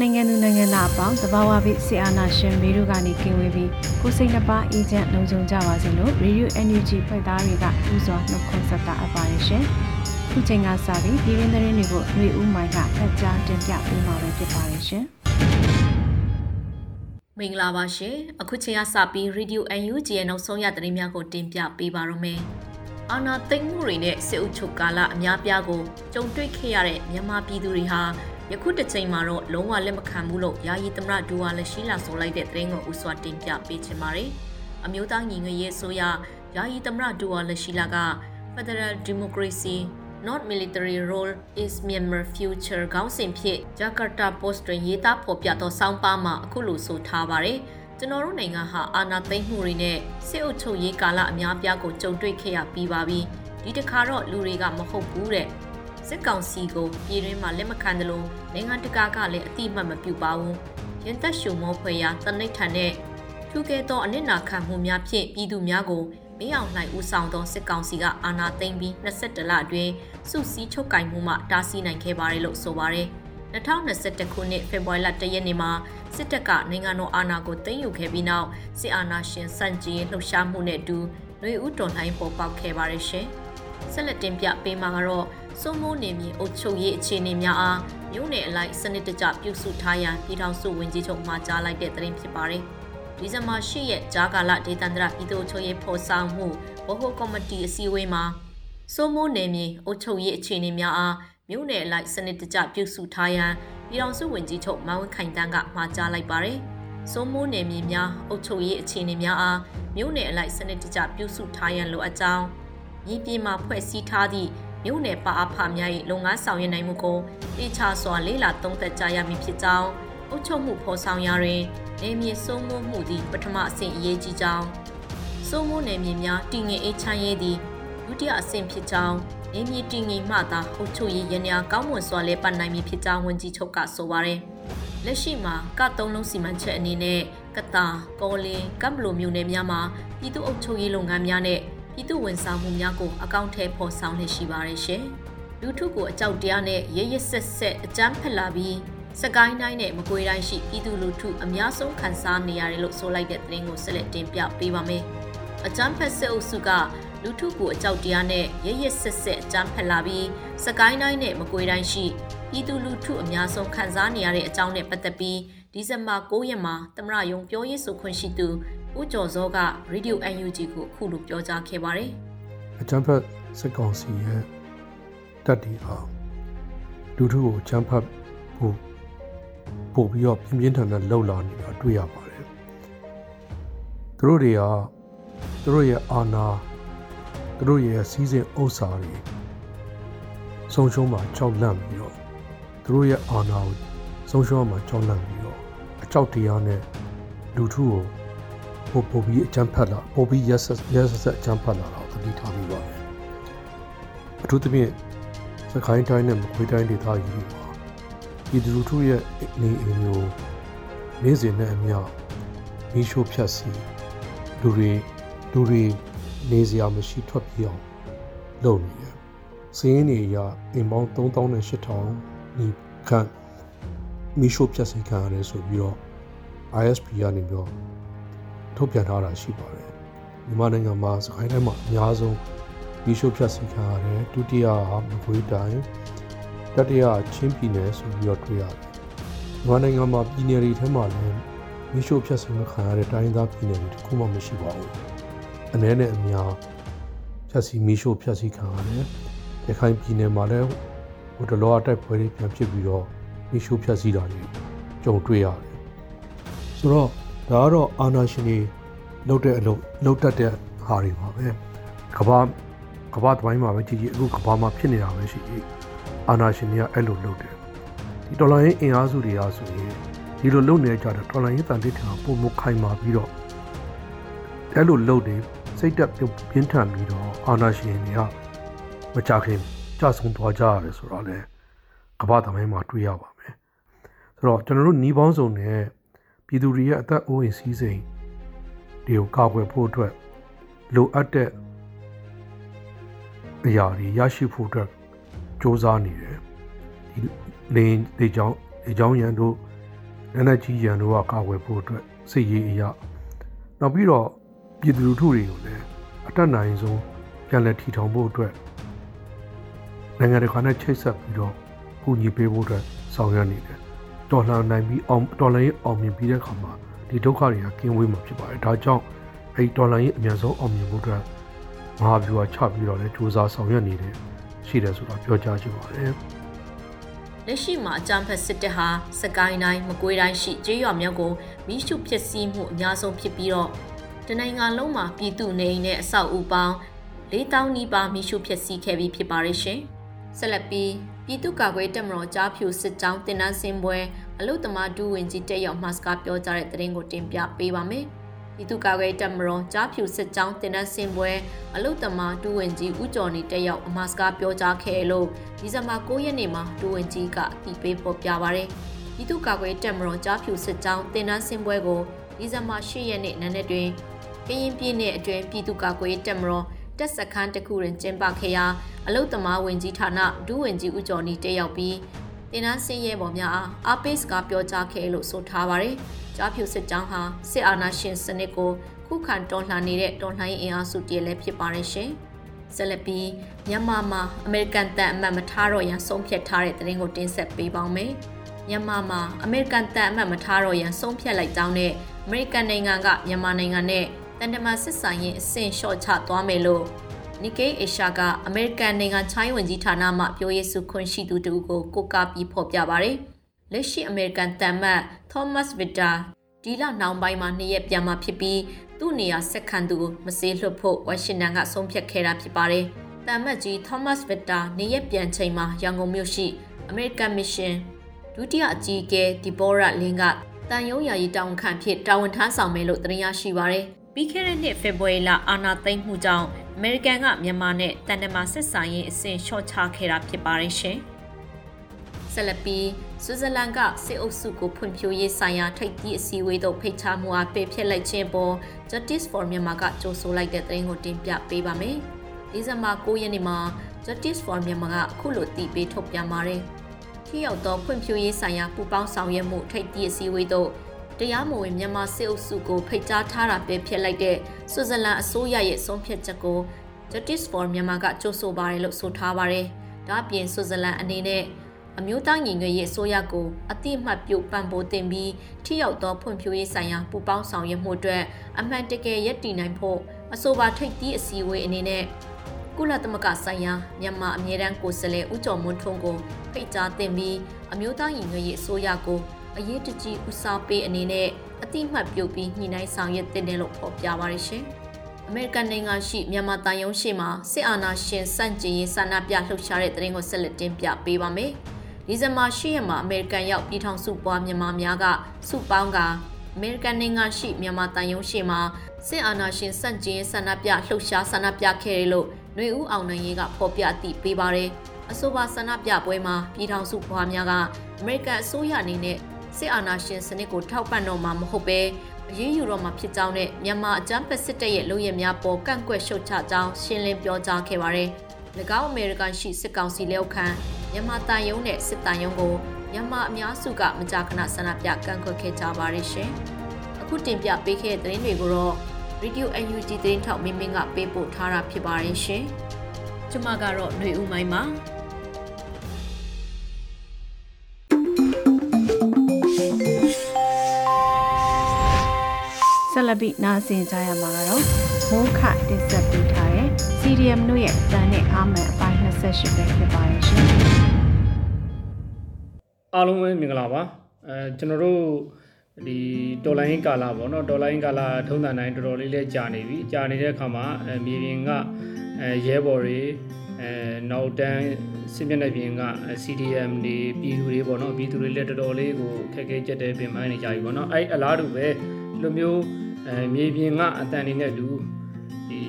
နိုင်ငံသူနိုင်ငံသားအပေါင်းတဘာဝပိစေအာနာရှင်မေတို့ကနေကင်ဝေးပြီးကိုစိတ်နှပါအေဂျင့်လုံခြုံကြပါစေလို့ Radio NUG ဖွဲ့သားတွေကဥစွာနှုတ်ခွန်းဆက်တာအပ်ပါတယ်ရှင်။ခုချိန်ကစပြီးပြည်ရင်းသတင်းတွေကိုຫນွေဦးမိုင်ကဖတ်ကြားတင်ပြပေးမှာဖြစ်ပါတယ်ရှင်။မင်္ဂလာပါရှင်အခုချိန်ကစပြီး Radio UNG ရဲ့နောက်ဆုံးရသတင်းများကိုတင်ပြပေးပါရမယ် အာနာသိမ့်မှုတွေနဲ့စစ်အုပ်ချုပ်ကာလအများပြားကိုကြုံတွေ့ခဲ့ရတဲ့မြန်မာပြည်သူတွေဟာယခုတစ်ချိန်မှာတော့လုံးဝလက်မခံဘူးလို့ယာယီသမရဒူဝါလက်ရှိလာဆိုလိုက်တဲ့သတင်းကိုဥစွာတင်ပြပေးချင်ပါတယ်အမျိုးသားညီညွတ်ရေးဆိုရယာယီသမရဒူဝါလက်ရှိလာက Federal Democracy not military role is Myanmar future ခေါင်းစဉ်ဖြင့် Jakarta Post တွင်ရေးသားဖော်ပြသောစောင်းပါးမှာအခုလိုဆိုထားပါတယ်။ ကျွန်တော်တို့နိုင်ငံဟာအာဏာသိမ်းမှုတွေနဲ့စစ်အုပ်ချုပ်ရေးကာလအများပြားကိုကြုံတွေ့ခဲ့ရပြီးပါပြီ။ဒီတစ်ခါတော့လူတွေကမဟုတ်ဘူးတဲ့။စစ်ကောင်စီကိုပြည်တွင်းမှာလက်မခံတယ်လို့နိုင်ငံတကာကလည်းအတိအမှတ်မပြုပါဘူး။ရင်သက်ရှုံမောဖွယ်ရာတနိဋ္ဌာန်နဲ့ထူးကဲသောအနစ်နာခံမှုများဖြင့်ပြည်သူများကိုမင်းအောင်လှိုင်ဦးဆောင်သောစစ်ကောင်စီကအာဏာသိမ်းပြီး22လအတွင်းစုစည်းချုပ်ကင်မှုမှတားဆီးနိုင်ခဲ့ပါတယ်လို့ဆိုပါတယ်။2021ခုနှစ်ဖေဖော်ဝါရီလ1ရက်နေ့မှာ စစ်တပ်ကနိုင်ငံတော်အာဏာကိုသိမ်းယူခဲ့ပြီးနောက်စစ်အာဏာရှင်စန့်ကျင်လှုပ်ရှားမှုနဲ့အတူຫນွေဦးတော်လှန်ပေါ်ပေါက်ခဲ့ပါတယ်ရှင်။ဆက်လက်တင်ပြပေးမှာကတော့စိုးမိုးနေမြေအုပ်ချုပ်ရေးအခြေအနေများအားမြို့နယ်အလိုက်စနစ်တကျပြုစုထားရန်ပြည်ထောင်စုဝန်ကြီးချုပ်မှကြားလိုက်တဲ့သတင်းဖြစ်ပါတယ်။ဒီဇင်ဘာ10ရက်ဂျာကာလဒေသန္တရပြည်သူ့ချုပ်ရေးဖော်ဆောင်မှုဗဟိုကော်မတီအစည်းအဝေးမှာစိုးမိုးနယ်မြေအုပ်ချုပ်ရေးအခြေအနေများအားမြို့နယ်အလိုက်စနစ်တကျပြုစုထားရန် ပြည်ထောင်စုဝန်ကြီးချုပ်မန်ဝင်းခိုင်တန်းကမှာကြားလိုက်ပါတယ်။စိုးမိုးနယ်မြေများအုပ်ချုပ်ရေးအခြေအနေများအားမြို့နယ်အလိုက်စနစ်တကျပြုစုထားရန်လိုအပ်ကြောင်းမြေပြင်မှာဖွဲ့စည်းထားသည့်မြို့နယ်ပါအဖများ၏လုပ်ငန်းဆောင်ရွက်နိုင်မှုကိုတေချာစွာလေးလာသုံးသပ်ကြရမည်ဖြစ်ကြောင်းအုပ်ချုပ်မှုဖော်ဆောင်ရာတွင်နေမြေစိုးမိုးမှုသည်ပထမအဆင့်အရေးကြီးကြောင်းစိုးမိုးနယ်မြေများတည်ငြိမ်အေးချမ်းရေးသည်ဒုတိယအဆင့်ဖြစ်ကြောင်း နေမြေတည်ငြိမ်မှသာအုပ်ချုပ်ရေးရန်ရာကောင်းမွန်စွာလဲပတ်နိုင်မည်ဖြစ်ကြောင်းဝန်ကြီးချုပ်ကဆိုပါတယ်လက်ရှိမှာကသုံးလုံးစီမံချက်အနေနဲ့ကတာကောလင်းကပ်ဘလိုမျိုးနယ်များမှာပြည်သူ့အုပ်ချုပ်ရေးလုပ်ငန်းများနဲ့ပြည်သူ့ဝန်ဆောင်မှုများကိုအကောင့်ထဲပေါ်ဆောင်နေရှိပါတယ်ရှင်လူထုကိုအကြောက်တရားနဲ့ရရဆက်ဆက်အကြမ်းဖက်လာပြီးစကိုင်းတိုင်းနဲ့မကွေးတိုင်းရှိပြည်သူလူထုအများဆုံးခံစားနေရတယ်လို့ဆိုလိုက်တဲ့သတင်းကိုဆက်လက်တင်ပြပေးပါမယ်။အကြမ်းဖက်စစ်အုပ်စုက လူထုကိုအကြောက်တရားနဲ့ရရဆက်ဆက်အကြမ်းဖက်လာပြီးစကိုင်းတိုင်းနဲ့မကွေးတိုင်းရှိပြည်သူလူထုအများဆုံးခံစားနေရတဲ့အကြောင်းနဲ့ပတ်သက်ပြီးဒီဇင်ဘာ9ရက်မှာသမရယုံပြောရေးဆိုခွင့်ရှိသူဦးကျော်စောက Radio UNG ကိုအခုလိုပြောကြားခဲ့ပါတယ်။အကြမ်းဖက်စစ်ကောင်စီရဲ့တပ်တွေဟာလူထုကိုအကြမ်းဖက်ဖို့ပို့ပြီးတော့ပြင်းပြင်းထန်ထန်လှုပ်လာနေတာတွေ့ရပါတယ်သူတို့တွေကသူတို့ရဲ့အာဏာ သူတို့ရဲ့စီးစိမ်ဥစ္စာတွေဆုံးရှုံးမှာကြောက်လန့်ပြီးတော့သူတို့ရဲ့အာဏာကိုဆုံးရှုံးမှာကြောက်လန့်ပြီးတော့အကြောက်တရားနဲ့လူထုကိုပို့ပို့ပြီးအကြမ်းဖက်လာပို့ပြီးရက်ဆက်ရက်ဆက်အကြမ်းဖက်လာတော့သတိထားပြီးပါတယ်အထူးသဖြင့်စကိုင်းတိုင်းနဲ့မကွေးတိုင်းဒေသကြီးမှာပြည်သူလူထုရဲ့နေအိမ်မျိုးနေ့စဉ်နဲ့အမျှမီးရှို့ဖြတ်စီလူတွေလူတွေ နေစရာမရှိထွက်ပြေးအောင်လုပ်နေတယ်။စင်းနေရအိမ်ပေါင်း3000နဲ့8000နီးခန့်မီးရှို့ဖြတ်စီခံရတယ်ဆိုပြီးတော့ ISP ကနေပြီးတော့ထုတ်ပြန်ထားတာရှိပါတယ်။မြန်မာနိုင်ငံမှာစကိုင်းတိုင်းမှာအများဆုံးမိရှုဖြတ်စီခံရတယ်ဒုတိယကမကွေးတိုင်းတတိယချင်းပြည်နယ်ဆိုပြီးတော့တွေ့ရတယ်မြန်မာနိုင်ငံမှာပြည်နယ်တွေထဲမှာလည်းမိရှုဖြတ်စီမခံရတဲ့တိုင်းသားပြည်နယ်တွေတခုမှမရှိပါဘူး အနည်းနဲ့အများဖြတ်စီမိရှုဖြတ်စီခံရတယ်ရခိုင်ပြည်နယ်မှာလည်းဟိုတလောအတိုက်ပွဲတွေပြန်ဖြစ်ပြီးတော့မိရှုဖြတ်စီတာတွေကြုံတွေ့ရတယ်ဆိုတော့ဒါကတော့အာနာရှင်တွေလုပ်တဲ့အလုပ်လုပ်တတ်တဲ့ဟာတွေပါပဲကဘာကဘာတိုင်းမှာပဲကြည့်ကြည့်အခုကဘာမှာဖြစ်နေတာပဲရှိကြီးအာနာရှင်တွေကအဲ့လိုလုပ်တယ်ဒီဒေါ်လာရင်းအင်အားစုတွေကဆိုရင်ဒီလိုလုပ်နေကြတဲ့ဒေါ်လာရင်းတန်တိထံပုံမခိုင်မာပြီးတော့အဲ့လိုလုပ်နေ စိတ်တက်ပြင်းထန်ပြီးတော့အာနာရှင်တွေကမကြခင်ကြဆုံသွားကြရတယ်ဆိုတော့လေကဘာသမိုင်းမှာတွေ့ရပါမယ်ဆိုတော့ကျွန်တော်တို့ညီပေါင်းစုံနဲ့ပြည်သူတွေရဲ့အသက်အိုးအိမ်စီးစိမ်တွေကိုကာကွယ်ဖို့အတွက်လိုအပ်တဲ့အရာတွေရရှိဖို့အတွက်စ조사နေတယ်ဒီလင်းလေချောင်းလေချောင်းရန်တို့လက်နက်ကြီးရန်တို့ကကာကွယ်ဖို့အတွက်စိတ်ရည်အရာနောက်ပြီးတော့ ပြည်သူလူထုတွေကိုလည်းအတက်နိုင်ဆုံးပြန်လည်ထီထောင်ဖို့အတွက်နိုင်ငံတကာနဲ့ချိတ်ဆက်ပြီးတော့ကူညီပေးဖို့အတွက်ဆောင်ရွက်နေတယ်တော်လှန်နိုင်ပြီးအောင်တော်လှန်ရေးအောင်မြင်ပြီးတဲ့အခါမှာဒီဒုက္ခတွေကကင်းဝေးမှာဖြစ်ပါတယ်ဒါကြောင့်အဲဒီတော်လှန်ရေးအများဆုံးအောင်မြင်ဖို့အတွက်မဟာဗျူဟာချပြီးတော့လည်းစူးစမ်းဆောင်ရွက်နေတယ်ရှိတယ်ဆိုတာပြောကြားချင်ပါတယ်လက်ရှိမှာအကြံဖက်စစ်တပ်ဟာစကိုင်းတိုင်းမကွေးတိုင်းရှိကျေးရွာမြောက်ကိုမိရှုဖြစ်စည်းမှုအများဆုံးဖြစ်ပြီးတော့ တနိုင်ငံလုံးမှာပြည်သူနေအိမ်နဲ့အဆောက်အဦပေါင်း4000နီးပါးမိရှုဖြစ်စည်းခဲ့ပြီးဖြစ်ပါရဲ့ရှင်။ဆက်လက်ပြီးပြည်သူ့ကာကွယ်တပ်မတော်ကြားဖြူစစ်ကြောင်းတင်နန်းစင်ပွဲအလုသမားဒူးဝင်ကြီးတက်ရောက်မှစကားပြောကြားတဲ့သတင်းကိုတင်ပြပေးပါမယ်။ပြည်သူ့ကာကွယ်တပ်မတော်ကြားဖြူစစ်ကြောင်းတင်နန်းစင်ပွဲအလုတ္တမဒူဝင်ကြီးဦးကျော်နေတက်ရောက်အမှားစကားပြောကြားခဲ့လို့ဒီဇင်ဘာ9ရက်နေ့မှာဒူဝင်ကြီးကအတိပေးပေါ်ပြပါရယ်ပြည်သူ့ကာကွယ်တပ်မတော်ကြားဖြူစစ်ကြောင်းတင်နန်းစင်ပွဲကိုဒီဇင်ဘာ10ရက်နေ့နံနက်တွင် ကရင်ပြည်နယ်အတွင်းပြည်သူ့ကာကွယ်တပ်မတော်တက်စခန်းတစ်ခုတွင်ကျင်းပခဲ့ရာအလုတ္တမဝင်ကြီးဌာနဒူးဝင်ကြီးဦးကျော်နေတက်ရောက်ပြီးတင်နန်းစင်ရဲပေါ်များအားအားပေးစကားပြောကြားခဲ့လို့ဆိုထားပါရယ်ကြားဖြူစစ်ကြောင်းဟာစစ်အာဏာရှင်စနစ်ကိုခုခံတော်လှန်နေတဲ့တော်လှန်ရေးအင်အားစုတည်းလည်းဖြစ်ပါတယ်ရှင်။ဆက်လက်ပြီးမြန်မာမှာအမေရိကန်တပ်အမတ်မထားတော့ရန်ဆုံးဖြတ်ထားတဲ့သတင်းကိုတင်ဆက်ပေးပါမယ်။မြန်မာမှာအမေရိကန်တပ်အမတ်မထားတော့ရန်ဆုံးဖြတ်လိုက်ကြောင်းနဲ့အမေရိကန်နိုင်ငံကမြန်မာနိုင်ငံနဲ့ တန်တမာစစ်ဆိုင်ရင်အဆင့်လျှော့ချသွားမယ်လို့နီကေအေရှာကအမေရိကန်နိုင်ငံချိုင်းဝင်ကြီးဌာနမှပြောရေးဆိုခွင့်ရှိသူတူကိုကိုကာပြီးဖော်ပြပါရယ်။လက်ရှိအမေရိကန်တမ်မတ် Thomas Vitter ဒီလနောက်ပိုင်းမှာနှစ်ရက်ပြန်มาဖြစ်ပြီးသူ့နေရာဆက်ခံသူကိုမစေးလွှတ်ဖို့ဝါရှင်တန်ကဆုံးဖြတ်ခဲ့တာဖြစ်ပါတယ်။တမ်မတ်ကြီး Thomas Vitter နေရက်ပြန်ချိန်မှာရန်ကုန်မြို့ရှိ American Mission ဒုတိယအကြီးအကဲဒီဘောရာလင်းကတန်ယုံယာယီတာဝန်ခံဖြစ်တာဝန်ထမ်းဆောင်မယ်လို့သတင်းရရှိပါရယ်။ ပြီးခဲ့တဲ့နှစ်ဖေဖော်ဝါရီလအာဏာသိမ်းမှုကြောင့်အမေရိကန်ကမြန်မာနဲ့တန်တမာဆက်ဆံရေးအဆင့်လျှော့ချခဲ့တာဖြစ်ပါတယ်ရှင်။ဆက်လက်ပြီးဆွစ်ဇာလန်ကစစ်အုပ်စုကိုဖွံ့ဖြိုးရေးဆိုင်ရာထိပ်သီးအစည်းအဝေးသို့ဖိတ်ကြားမှုအားပယ်ဖျက်လိုက်ခြင်းပေါ် Justice for Myanmar ကကြိုဆိုလိုက်တဲ့သတင်းကိုတင်ပြပေးပါမယ်။ဒီဇင်ဘာ9ရက်နေ့မှာ Justice for Myanmar ကအခုလိုတည်ပြီးထုတ်ပြန်ပါတယ်။ထိရောက်သောဖွံ့ဖြိုးရေးဆိုင်ရာပူးပေါင်းဆောင်ရွက်မှုထိပ်သီးအစည်းအဝေးသို့ တရားမဝင်မြန်မာစစ်အုပ်စုကိုဖိတ်ကြားထားတာပယ်ဖျက်လိုက်တဲ့ဆွစ်ဇာလန်အစိုးရရဲ့ဆုံးဖြတ်ချက်ကို Justice for Myanmar ကကြိုဆိုပါတယ်လို့ဆိုထားပါတယ်။ဒါ့အပြင်ဆွစ်ဇာလန်အနေနဲ့အမျိုးသားညီညွတ်ရေးအစိုးရကိုအတိအမှတ်ပြုပံ့ပိုးတင်ပြီးထိရောက်သောဖွံ့ဖြိုးရေးဆိုင်ရာပူးပေါင်းဆောင်ရွက်မှုအတွက်အမှန်တကယ်ရည်တည်နိုင်ဖို့အဆိုပါထိပ်သီးအစည်းအဝေးအနေနဲ့ကုလသမဂ္ဂဆိုင်ရာမြန်မာအမြဲတမ်းကိုယ်စားလှယ်ဦးကျော်မွန်းထွန်းကိုဖိတ်ကြားတင်ပြီးအမျိုးသားညီညွတ်ရေးအစိုးရကို အရေးတကြီးဦးစားပေးအနေနဲ့အတိအမှတ်ပြုပြီးညှိနှိုင်းဆောင်ရွက်တင်တယ်လို့ဖော်ပြပါရရှင်။အမေရိကန်နိုင်ငံရှိမြန်မာတန်ယုံရှိမှာစစ်အာဏာရှင်စန့်ကျင်ရေးဆန္ဒပြလှုပ်ရှားတဲ့တရင်ကိုဆက်လက်တင်ပြပေးပါမယ်။ဒီဇင်ဘာ10ရက်မှာအမေရိကန်ရောက်ပြည်ထောင်စုပွားမြန်မာများကစုပေါင်းကအမေရိကန်နိုင်ငံရှိမြန်မာတန်ယုံရှိမှာစစ်အာဏာရှင်စန့်ကျင်ဆန္ဒပြလှုပ်ရှားဆန္ဒပြခဲ့တယ်လို့ຫນွေဦးအောင်နိုင်ရေးကဖော်ပြအသိပေးပါတယ်။အဆိုပါဆန္ဒပြပွဲမှာပြည်ထောင်စုပွားများကအမေရိကန်အစိုးရအနေနဲ့ စစ်အာဏာရှင်စနစ်ကိုထောက်ပံ့တော့မှာမဟုတ်ပဲအရေးယူတော့မှာဖြစ်ကြောင်းနဲ့မြန်မာအကြမ်းဖက်စစ်တပ်ရဲ့လုပ်ရများပေါ်ကန့်ကွက်ရှုတ်ချကြောင်းရှင်းလင်းပြောကြားခဲ့ပါတယ်။၎င်းအမေရိကန်ရှိစစ်ကောင်စီလက်အောက်ခံမြန်မာတန်ယုံနဲ့စစ်တန်ယုံကိုမြန်မာအများစုကမကြာခဏဆန္ဒပြကန့်ကွက်ခဲ့ကြပါရရှင်။အခုတင်ပြပေးခဲ့တဲ့သတင်းတွေကိုတော့ Radio UNG သတင်းထောက်မင်းမင်းကပေးပို့ထားတာဖြစ်ပါရရှင်။ကျမကတော့ຫນွေဦးမိုင်းပါ ဆက်လက်ပြီးနားဆင်ကြရမှာကတော့မိုးခတင်ဆက်ပေးထားတဲ့ CDM တို့ရဲ့အတန်နဲ့အာမန်အပိုင်း28ပဲဖြစ်ပါတယ်ရှင်။အားလုံးပဲမင်္ဂလာပါ။အဲကျွန်တော်တို့ဒီဒေါ်လာရင်းကာလာပေါ့နော်ဒေါ်လာရင်းကာလာထုံးစံတိုင်းတော်တော်လေးလဲကြာနေပြီကြာနေတဲ့အခါမှာအဲမြေပြင်ကအဲရဲဘော်တွေအဲနောက်တန်းစစ်မျက်နှာပြင်က CDM တွေပြည်သူတွေပေါ့နော်ပြည်သူတွေလည်းတော်တော်လေးကိုခက်ခဲကြက်တဲ့ပြင်ပန်းနေကြပြီပေါ့နော်အဲအလားတူပဲဒီလိုမျိုး အဲမြေပြင်ကအတန်နေနဲ့တူဒီ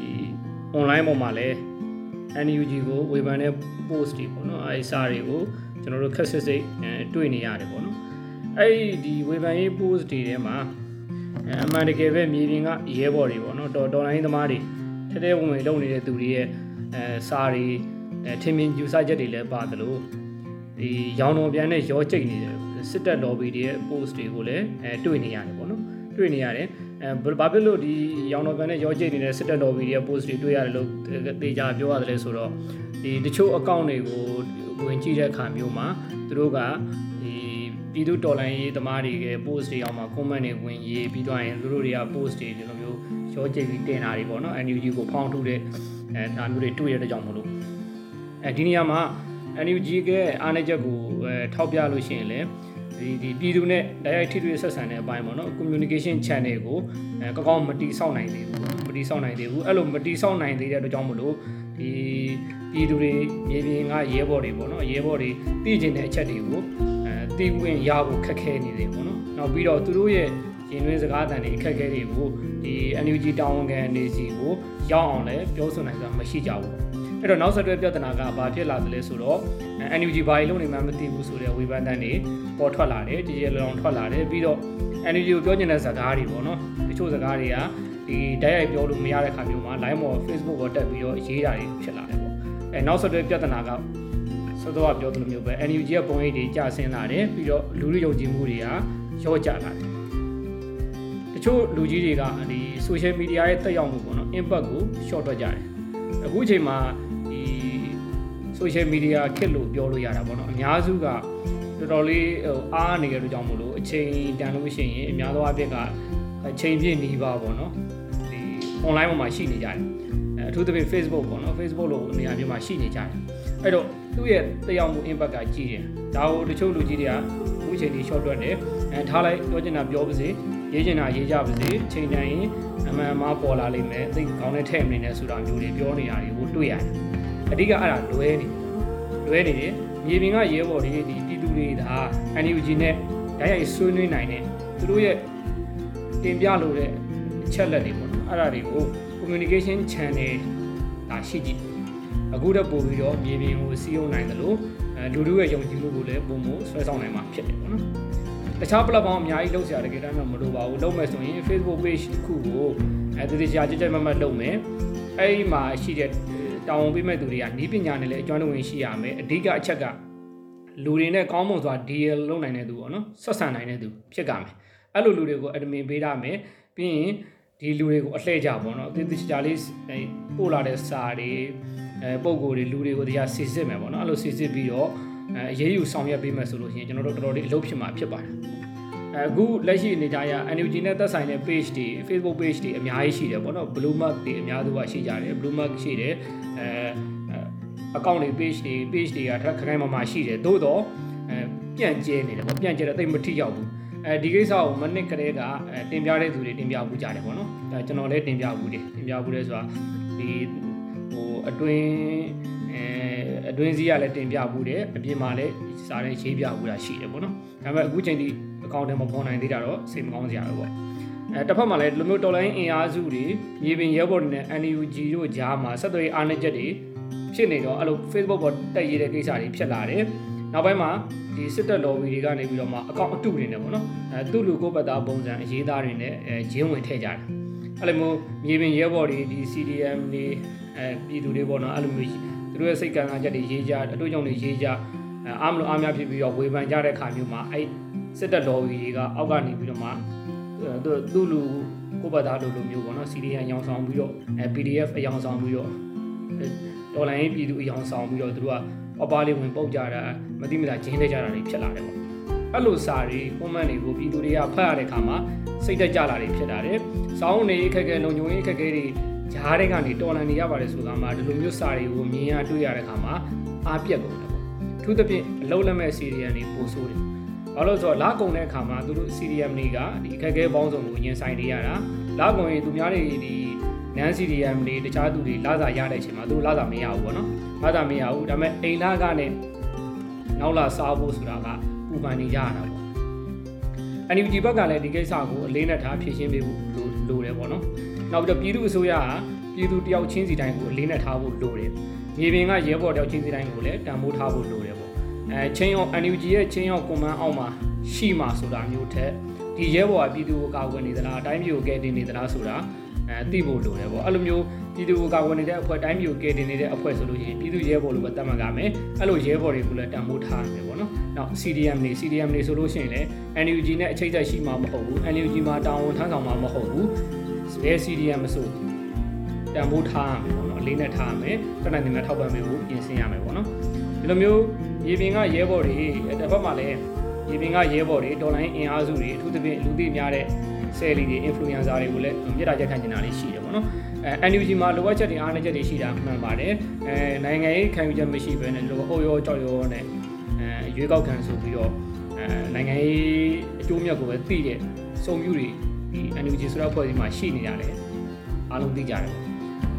online ပေါ်မှာလည်း NUG ကိုဝေဖန်တဲ့ post တွေပေါ့နော်အဲစာတွေကိုကျွန်တော်တို့ခက်စစ်စိတ်တွေ့နေရတယ်ပေါ့နော်အဲ့ဒီဝေဖန်ရေး post တွေထဲမှာအမှန်တကယ်ပဲမြေပြင်ကရဲဘော်တွေပေါ့နော်တော်တော်လိုင်းသမားတွေထဲထဲဝင်ဝင်လုပ်နေတဲ့သူတွေရဲ့အဲစာတွေအဲထင်မြင်ယူဆချက်တွေလည်းပါသလိုဒီရောင်တော်ပြန်နဲ့ရောကျိတ်နေတဲ့စစ်တပ် lobby တွေရဲ့ post တွေကိုလည်းအဲတွေ့နေရတယ်ပေါ့နော်တွေ့နေရတယ် အဲဘာဖြစ်လို့ဒီရောင်တော်ပြန်နဲ့ရောကျိတ်နေတဲ့စစ်တပ် lobby တွေရဲ့ post တွေတွေ့ရတယ်လို့တေချာပြောရတယ်လဲဆိုတော့ဒီတချို့ account တွေကိုဝင်ကြည့်တဲ့အခါမျိုးမှာသူတို့ကပြည်သူတော်လိုင်းရေးသမားတွေက post တွေအောင်မှာ comment တွေဝင်ရေးပြီးတော့ရင်သူတို့တွေက post တွေဒီလိုမျိုးရောကျိတ်ပြီးတင်တာတွေပေါ့နော် NUG ကိုဖောင်းထုတ်တဲ့အဲဒါမျိုးတွေတွေ့ရတဲ့ကြောင့်မလို့အဲဒီနေရာမှာ NUG ကအားနည်းချက်ကိုအဲထောက်ပြလို့ရှိရင်လည်း ဒီဒီပြည်သူနဲ့တိုက်ရိုက်ထိတွေ့ဆက်ဆံတဲ့အပိုင်းပေါ့နော် communication channel ကိုအဲကောင်းကောင်းမတီးဆောက်နိုင်သေးဘူးမတီးဆောက်နိုင်သေးဘူးအဲ့လိုမတီးဆောက်နိုင်သေးတဲ့အတွက်ကြောင့်မလို့ဒီပြည်သူတွေမြေပြင်ကရဲဘော်တွေပေါ့နော်ရဲဘော်တွေသိကျင်တဲ့အချက်တွေကိုတည်ဝင်ရဖို့ခက်ခဲနေတယ်ပေါ့နော်နောက်ပြီးတော့သူတို့ရဲ့ရင်တွင်းစကားအတန်တွေအခက်အခဲတွေကိုဒီ NUG တာဝန်ခံနေစီကိုရောက်အောင်လည်းပြောဆိုနိုင်တာမရှိကြဘူး အဲ့တော့နောက်ဆက်တွဲပြဿနာကဘာဖြစ်လာသလဲဆိုတော့ NUG ဘာလို့နေမှမသိဘူးဆိုတဲ့ဝေဖန်တန်းတွေပေါ်ထွက်လာတယ်ဒီရလောင်ထွက်လာတယ်ပြီးတော့ NUG ကိုပြောချင်တဲ့စကားတွေပေါ့နော်တချို့စကားတွေကဒီတိုက်ရိုက်ပြောလို့မရတဲ့ခါမျိုးမှာ line ပေါ် Facebook ပေါ်တက်ပြီးတော့ရေးတာတွေဖြစ်လာတယ်ပေါ့အဲနောက်ဆက်တွဲပြဿနာကစောစောကပြောသလိုမျိုးပဲ NUG ရဲ့ပုံရိပ်တွေကျဆင်းလာတယ်ပြီးတော့လူလူယုံကြည်မှုတွေကရော့ကျလာတယ်တချို့လူကြီးတွေကဒီ social media ရဲ့တက်ရောက်မှုပေါ့နော် impact ကို short တွက်ကြတယ်အခုအချိန်မှာဒီ social media ခက်လို့ပြောလို့ရတာပေါ့နော်အများစုကတော်တော်လေးဟိုအားနေကြတဲ့ကြောင့်မို့လို့အချိန်တန်လို့ရှိရင်အများသောအားဖြင့်ကအချိန်ပြည့်နေပါပေါ့နော်ဒီ online ပေါ်မှာရှိနေကြတယ်အထူးသဖြင့် Facebook ပေါ့နော် Facebook လိုနေရာမျိုးမှာရှိနေကြတယ်အဲ့တော့သူ့ရဲ့တက်ရောက်မှု impact ကကြီးတယ်ဒါကိုတချို့လူကြီးတွေကအခုချိန်ကြီး short တွက်တယ်အဲထားလိုက်ပြောချင်တာပြောပါစေရေးချင်တာရေးကြပါစေချိန်တိုင်းရင်အမှန်အမှားပေါ်လာလိမ့်မယ်သိကောင်းတဲ့ထဲ့မနေနဲ့ဆိုတာမျိုးတွေပြောနေတာတွေကိုတွေ့ရတယ် အဓိကအဲ့ဒါလွဲနေလွဲနေတယ်မြေပြင်ကရဲဘော်တွေဒီပြည်သူတွေဒါ NUG နဲ့ဓာတ်ရိုက်ဆွေးနွေးနိုင်တဲ့သူတို့ရဲ့တင်ပြလို့တဲ့အချက်လက်တွေပေါ့နော်အဲ့ဒါတွေကို communication channel ဒါရှိကြည့်အခုတော့ပို့ပြီးတော့မြေပြင်ကိုစီးအောင်နိုင်တယ်လို့အဲလူတို့ရဲ့ယုံကြည်မှုကိုလည်းပုံမဆွဲဆောင်နိုင်မှာဖြစ်တယ်ပေါ့နော်တခြား platform အများကြီးလုပ်စရာတကယ်တမ်းမလိုပါဘူးလုပ်မယ်ဆိုရင် Facebook page တစ်ခုကိုအဲဒီတခြားကြက်ကြက်မတ်မတ်လုပ်မယ်အဲ့ဒီမှာရှိတဲ့ တာဝန်ပေးမဲ့သူတွေကနီးပညာနဲ့လည်းအကျွမ်းတဝင်ရှိရမယ်အဓိကအချက်ကလူတွေနဲ့ကောင်းမွန်စွာ deal လုပ်နိုင်တဲ့သူပေါ့နော်ဆက်ဆံနိုင်တဲ့သူဖြစ်ကြမယ်အဲ့လိုလူတွေကို admin ပေးရမယ်ပြီးရင်ဒီလူတွေကိုအလှည့်ကြပေါ့နော်အသေးသေးချာလေးပို့လာတဲ့စာတွေအဲပုံကိုယ်တွေလူတွေကိုတရားစစ်စစ်မယ်ပေါ့နော်အဲ့လိုစစ်စစ်ပြီးတော့အဲအရေးယူဆောင်ရွက်ပေးမယ်ဆိုလို့ရှိရင်ကျွန်တော်တို့တော်တော်လေးအလုပ်ဖြစ်မှာဖြစ်ပါတယ် အခုလက်ရှိအနေထားရ NUG နဲ့သက်ဆိုင်တဲ့ page တွေ Facebook page တွေအများကြီးရှိတယ်ပေါ့နော် Blue Mark တွေအများစုကရှိကြတယ် Blue Mark ရှိတယ်အဲ account တွေ page တွေ page တွေကထက်ခိုင်မာမာရှိတယ်သို့တော့အဲပြန့်ကျဲနေတယ်ပေါ့ပြန့်ကျဲတဲ့တိတ်မထိရောက်ဘူးအဲဒီကိစ္စကိုမနစ်ကလေးကတင်ပြတဲ့သူတွေတင်ပြမှုကြတယ်ပေါ့နော်ဒါကျွန်တော်လည်းတင်ပြမှုတယ်တင်ပြမှုတယ်ဆိုတာဒီဟိုအတွင်းအဲ အတွင်းစည်းကလည်းတင်ပြမှုတယ်အပြင်မှာလည်းစားတဲ့ရေးပြမှုတာရှိတယ်ပေါ့နော်ဒါပေမဲ့အခုချိန်ထိအကောင့်ထဲမှာပေါ်နိုင်သေးတာတော့စိတ်မကောင်းစရာပဲပေါ့အဲတစ်ဖက်မှာလည်းလူမျိုးတော်လိုင်းအင်အားစုတွေမြေပြင်ရဲဘော်တွေနဲ့ NUG တို့ကြားမှာဆက်သွယ်အားနည်းချက်တွေဖြစ်နေတော့အဲ့လို Facebook ပေါ်တက်ရေးတဲ့ကိစ္စတွေဖြစ်လာတယ်နောက်ပိုင်းမှာဒီစစ်တပ် lobby တွေကနေပြီးတော့မှအကောင့်အတုတွေနဲ့ပေါ့နော်အဲသူ့လူကိုပတ်သားပုံစံအရေးသားတွေနဲ့အဲဂျင်းဝင်ထည့်ကြတယ်အဲ့လိုမျိုးမြေပြင်ရဲဘော်တွေဒီ CDM တွေအဲပြည်သူတွေပေါ့နော်အဲ့လိုမျိုးသူ တို့ရဲ့စိတ်ကံကချက်တွေရေးကြအတွေ့အကြုံတွေရေးကြအားမလို့အားများဖြစ်ပြီးတော့ဝေဖန်ကြတဲ့ခါမျိုးမှာအဲ့စစ်တပ် lobby တွေကအောက်ကနေပြီးတော့မှသူသူ့လူကိုပတ်သားလူလိုမျိုးပေါ့နော် CDM အယောင်ဆောင်ပြီးတော့အဲ PDF အယောင်ဆောင်ပြီးတော့တတော်လိုင်းပြည်သူအယောင်ဆောင်ပြီးတော့သူတို့ကပပလေးဝင်ပုတ်ကြတာမတိမတာဂျင်းတဲ့ကြတာတွေဖြစ်လာတယ်ပေါ့အဲ့လိုစာတွေ comment တွေကိုပြည်သူတွေကဖတ်ရတဲ့အခါမှာစိတ်တက်ကြလာတွေဖြစ်လာတယ်။စောင်းနေခက်ခဲလုံညုံရေးခက်ခဲတွေ ဂျားတဲ့ကနေတော်လန်နေရပါတယ်ဆိုတာမှဒီလိုမျိုးစာတွေကိုမြင်ရတွေ့ရတဲ့အခါမှာအားပြက်ကုန်တယ်ပေါ့။ထူးသဖြင့်အလုံးလက်မဲ့ CDM တွေပို့ဆိုးတယ်။ဘာလို့ဆိုတော့လာကုန်တဲ့အခါမှာသူတို့ CDM တွေကဒီအခက်ခဲပေါင်းစုံကိုရင်ဆိုင်နေရတာလာကုန်ရင်သူများတွေဒီနန်း CDM တွေတခြားသူတွေလာစာရတဲ့အချိန်မှာသူတို့လာစာမရဘူးပေါ့နော်။လာစာမရဘူးဒါပေမဲ့အိမ်လာကနဲ့နောက်လာစားဖို့ဆိုတာကပူပန်နေကြရတာပေါ့ NUG ဘက်ကလည်းဒီကိစ္စကိုအလေးနက်ထားဖြည့်ရှင်းပေးဖို့လိုလိုတယ်ပေါ့နော်။ နောက်ပြီးတော့ပြည်သူအစိုးရကပြည်သူတယောက်ချင်းစီတိုင်းကိုအလေးနက်ထားဖို့လိုတယ်။မြေပြင်ကရဲဘော်တယောက်ချင်းစီတိုင်းကိုလည်းတန်ဖိုးထားဖို့လိုတယ်ပေါ့။အဲချင်းရော NUG ရဲ့ချင်းရောကွန်မန်းအောက်မှာရှိမှဆိုတာမျိုးထက်ဒီရဲဘော်ကပြည်သူကိုကာကွယ်နေသလားအတိုင်းပြည်ကိုကယ်တင်နေသလားဆိုတာအဲသိဖို့လိုတယ်ပေါ့အဲ့လိုမျိုးပြည်သူကိုကာကွယ်နေတဲ့အဖွဲ့တိုင်းပြည်ကိုကယ်တင်နေတဲ့အဖွဲ့ဆိုလို့ရှိရင်ပြည်သူရဲဘော်လိုပဲတတ်မှတ်ကြမယ်အဲ့လိုရဲဘော်တွေကိုလည်းတန်ဖိုးထားမယ်ပေါ့နော်နောက် CDM တွေ CDM တွေဆိုလို့ရှိရင်လည်း NUG နဲ့အချိတ်ဆက်ရှိမှာမဟုတ်ဘူး NUG မှာတာဝန်ထမ်းဆောင်မှာမဟုတ်ဘူး ဘယ် CDM မဆိုတန်ဖိုးထားရမယ်ပေါ့နော်အလေးနဲ့ထားရမယ်တနင်္ဂနွေထောက်ပံ့ပေးဖို့ပြင်ဆင်ရမယ်ပေါ့နော်ဒီလိုမျိုးရေပြင်ကရဲဘော်တွေတစ်ဖက်မှာလည်းရေပြင်ကရဲဘော်တွေဒေါ်လာအင်အားစုတွေအထူးသဖြင့်လူသိများတဲ့ဆယ်လီတွေ influencer တွေကိုလည်းမြစ်တာချက်ခံနေတာလေးရှိတယ်ပေါ့နော်အဲ NUG မှာလိုအပ်ချက်တွေအားနည်းချက်တွေရှိတာမှန်ပါတယ်အဲနိုင်ငံရေးခံယူချက်မရှိဘဲနဲ့လိုအုပ်ရောကြောက်ရောနဲ့အဲရွေးကောက်ခံဆိုပြီးတော့အဲနိုင်ငံရေးအကျိုးမြတ်ကိုပဲသိတဲ့စုံပြူတွေ ဒီ NUG ဆိုတဲ့အဖွဲ့အစည်းမှာရှိနေရတယ်အားလုံးသိကြတယ်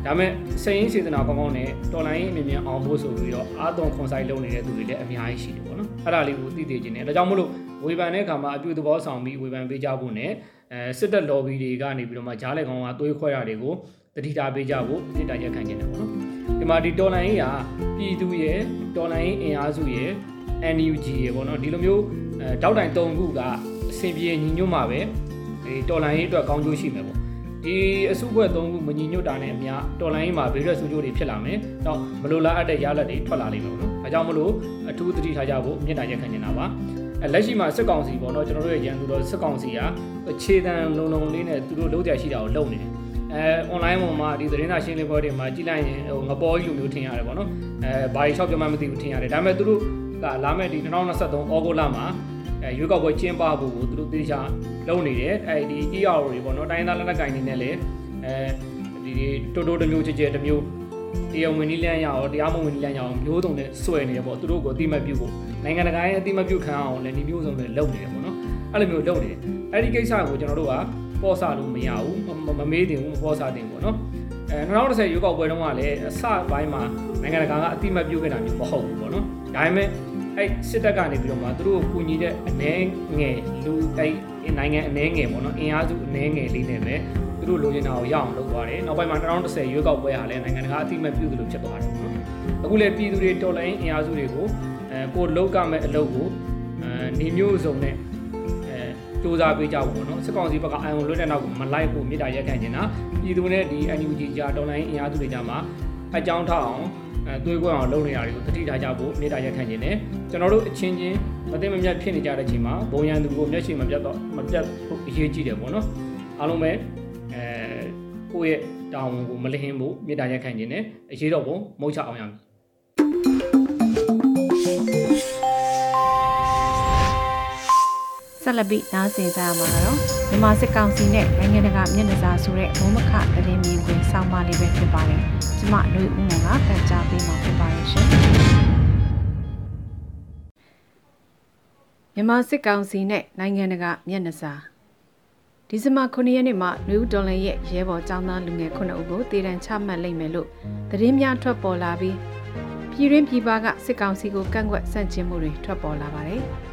ဒါမဲ့စိတ်ရင်းစေတနာကောင်းကောင်းနဲ့တော်လိုင်းရေးအမြင်မြန်အောင်ဖို့ဆိုပြီးတော့အာသွန်ခွန်ဆိုင်လုပ်နေတဲ့သူတွေလည်းအများကြီးရှိတယ်ပေါ့နော်အဲ့ဒါလေးကိုသိသိချင်းတယ်ဒါကြောင့်မလို့ဝေဖန်တဲ့အခါမှာအပြုသဘောဆောင်ပြီးဝေဖန်ပေးကြဖို့နဲ့အဲစစ်တပ် lobby တွေကနေပြီးတော့မှဂျားလက်ကောင်ကသွေးခွဲတာတွေကိုတတိထားပေးကြဖို့မြစ်တာရက်ခံနေတယ်ပေါ့နော်ဒီမှာဒီတော်လိုင်းရေးကပြည်သူရဲ့တော်လိုင်းရေးအင်အားစုရဲ့ NUG ရေပေါ့နော်ဒီလိုမျိုးအဲတောက်တိုင်၃ခုကအဆင်ပြေညီညွတ်မှာပဲ ဒီတော်လိုင်းရေးအတွက်ကောင်းကျိုးရှိမယ်ပေါ့ဒီအစုအဖွဲ့၃ခုမညီညွတ်တာနဲ့အများတော်လိုင်းရေးမှာဘေးရွက်ဆူကျိုးတွေဖြစ်လာမယ်။တော့မလိုလားအပ်တဲ့ရလဒ်တွေထွက်လာလိမ့်မယ်ပေါ့နော်။အဲကြောင့်မလို့အထူးသတိထားကြဖို့မြစ်တာရက်ခံနေတာပါ။အဲလက်ရှိမှာစစ်ကောင်စီပေါ့နော်ကျွန်တော်တို့ရဲ့ရန်သူတော်စစ်ကောင်စီကခြေတံလုံလုံလေးနဲ့သူတို့လုံးကြရှိတာကိုလုပ်နေတယ်။အဲ online ပေါ်မှာဒီသတင်းစာရှင်းလင်းပွဲတွေမှာကြည့်လိုက်ရင်ဟိုငပေါ်ကြီးလိုမျိုးထင်ရတယ်ပေါ့နော်။အဲဘာကြီးရှောက်ပြမှမသိဘူးထင်ရတယ်။ဒါပေမဲ့သူတို့ကလာမဲ့ဒီ2023ဩဂုတ်လမှာ အဲရွေးကောက်ပွဲကျင်းပဖို့ကိုသူတို့တေချာလုပ်နေတယ်အဲဒီ ER တွေပေါ့နော်တိုင်းသားလက်နက်ကိုင်တွေနဲ့လည်းအဲဒီတိုးတိုးတစ်မျိုးချစ်ချစ်တစ်မျိုးတရားဝင်နည်းလမ်းရအောင်တရားမဝင်နည်းလမ်းရအောင်မျိုးစုံနဲ့ဆွဲနေတယ်ပေါ့သူတို့ကိုအတိမတ်ပြုဖို့နိုင်ငံတကာရဲ့အတိမတ်ပြုခံအောင်လည်းဒီမျိုးစုံနဲ့လုပ်နေတယ်ပေါ့နော်အဲ့လိုမျိုးလုပ်နေတယ်အဲ့ဒီကိစ္စကိုကျွန်တော်တို့ကပေါ်ဆလို့မရဘူးမမေးတင်ဘူးမပေါ်ဆတင်ဘူးပေါ့နော်အဲ2010ရွေးကောက်ပွဲတုန်းကလည်းအစပိုင်းမှာနိုင်ငံတကာကအတိမတ်ပြုခဲ့တာမျိုးမဟုတ်ဘူးပေါ့နော်ဒါပေမဲ့ အဲ့စစ်တပ်ကနေပြီးတော့မှသူတို့ကိုကူညီတဲ့အနှဲငယ်လူအဲ့နိုင်ငံအနှဲငယ်ပေါ့နော်အင်အားစုအနှဲငယ်လေးနဲ့ပဲသူတို့လိုချင်တာကိုရအောင်လုပ်သွားတယ်နောက်ပိုင်းမှာ2010ရွေးကောက်ပွဲဟာလည်းနိုင်ငံတကာအတိမတ်ပြုသလိုဖြစ်သွားတယ်ပေါ့နော်အခုလည်းပြည်သူတွေတော်လိုင်းအင်အားစုတွေကိုအဲကိုလောက်ကမဲ့အလုပ်ကိုအဲနေမျိုးစုံနဲ့အဲစူးစမ်းပေးကြဖို့ပေါ့နော်စစ်ကောင်စီဘက်ကအာရုံလွတ်တဲ့နောက်ကိုမလိုက်ဖို့မြေတားရက်ခံနေတာပြည်သူနဲ့ဒီ NUG ကြားတော်လိုင်းအင်အားစုတွေကြားမှာအကြောင်းထောက်အောင် အဲသွေးကွက်အောင်လုပ်နေတာတွေကိုတတိထားကြဖို့မြေတားရက်ခံနေတယ်ကျွန်တော်တို့အချင်းချင်းမသိမမြတ်ဖြစ်နေကြတဲ့ချိန်မှာဘုံရန်သူကိုမျက်ရှိမပြတ်တော့မပြတ်ဖို့အရေးကြီးတယ်ပေါ့နော်အားလုံးပဲအဲကိုယ့်ရဲ့တောင်းကိုမလဟင်းဖို့မြေတားရက်ခံနေတယ်အရေးတော့ဘုံမုတ်ချအောင်ရမည် ဆက်လက်ပြီးနားဆင်ကြရမှာကတော့မြန်မာစစ်ကောင်စီနဲ့နိုင်ငံတကာမျက်နှာစာဆိုတဲ့မုံမခသတင်းမြင်ကွင်းစောင်းပါလေးပဲဖြစ်ပါတယ်။ကျမလူဦးငုံကတန်ကြားပေးမှာဖြစ်ပါတယ်ရှင်။မြန်မာစစ်ကောင်စီနဲ့နိုင်ငံတကာမျက်နှာစာဒီဇင်ဘာ9ရက်နေ့မှာနယူးဒေါ်လန်ရဲ့ရဲဘော်ចောင်းသားလူငယ်9ဦးကိုတည်တံချမှတ်လိုက်မယ်လို့သတင်းများထွက်ပေါ်လာပြီးပြည်ရင်းပြည်ပကစစ်ကောင်စီကိုကန့်ကွက်ဆန့်ကျင်မှုတွေထွက်ပေါ်လာပါတယ်။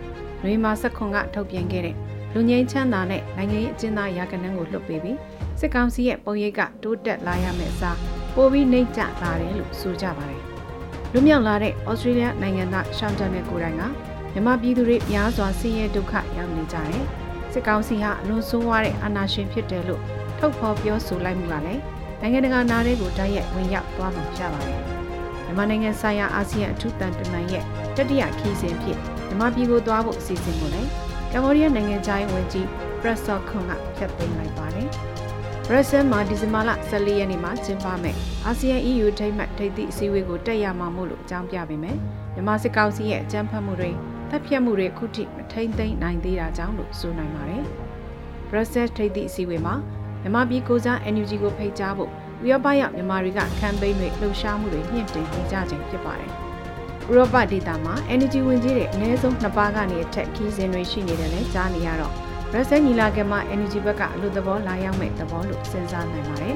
နွေမာဆက်ခွန်ကထုတ်ပြန်ခဲ့တဲ့လူငင်းချမ်းသာနဲ့နိုင်ငံရေးအကျဉ်းသားရာကနန်းကိုလွှတ်ပေးပြီးစစ်ကောင်စီရဲ့ပုံရိပ်ကတိုးတက်လာရမယ့်အစားပိုပြီးနှိမ့်ကျလာတယ်လို့ဆိုကြပါတယ်။လူမြောက်လာတဲ့ဩစတြေးလျနိုင်ငံသားရှောင်းတန်တဲ့ကိုယ်တိုင်ကမြန်မာပြည်သူတွေများစွာဆင်းရဲဒုက္ခရောက်နေကြတယ်။စစ်ကောင်စီဟာအလွန်ဆိုးဝါးတဲ့အာဏာရှင်ဖြစ်တယ်လို့ထုတ်ဖော်ပြောဆိုလိုက်မှုကလည်းနိုင်ငံတကာနားတွေကိုတိုက်ရိုက်ဝင်ရောက်သွားမှာဖြစ်ပါတယ်။မြန်မာနိုင်ငံဆိုင်ရာအာဆီယံအထူးတန်တမန်ရဲ့တတိယခီးစဉ်ဖြစ် မြန်မာပြည်ကိုသွားဖို့အစီအစဉ်ကိုလည်းကမ္ဘောဒီးယားနိုင်ငံသားရေးဝန်ကြီးပရက်ဆော့ခွန်ကဖျက်သိမ်းလိုက်ပါတယ်။ဘရက်ဆယ်မှာဒီဇင်ဘာလ14ရက်နေ့မှာကျင်းပမယ်အာဆီယံ EU ထိပ်မှတ်ထိပ်သည့်အစည်းအဝေးကိုတက်ရမှာမို့လို့အကြောင်းပြပေးမယ်မြန်မာစစ်ကောင်စီရဲ့အကြမ်းဖက်မှုတွေတပ်ဖြတ်မှုတွေခုထိမထိန်သိမ်းနိုင်သေးတာကြောင့်လို့ဆိုနိုင်ပါတယ်ဘရက်ဆယ်ထိပ်သည့်အစည်းအဝေးမှာမြန်မာပြည်ကိုစား NUG ကိုဖိတ်ကြားဖို့ဥရောပရောက်မြန်မာတွေကကမ်ပိန်းတွေလှုပ်ရှားမှုတွေမြင့်တင်နေကြခြင်းဖြစ်ပါတယ် ဥရောပဒေသမှာ energy ဝင်ကြီးတွေအနည်းဆုံးနှစ်ပါးကနေအထက်ခီးစဉ်တွေရှိနေတယ်လဲကြားနေရတော့ရုဆယ်ညီလာခံမှာ energy ဘက်ကအလို့သဘောလာရောက်မဲ့သဘောလို့စဉ်းစားနိုင်ပါတယ်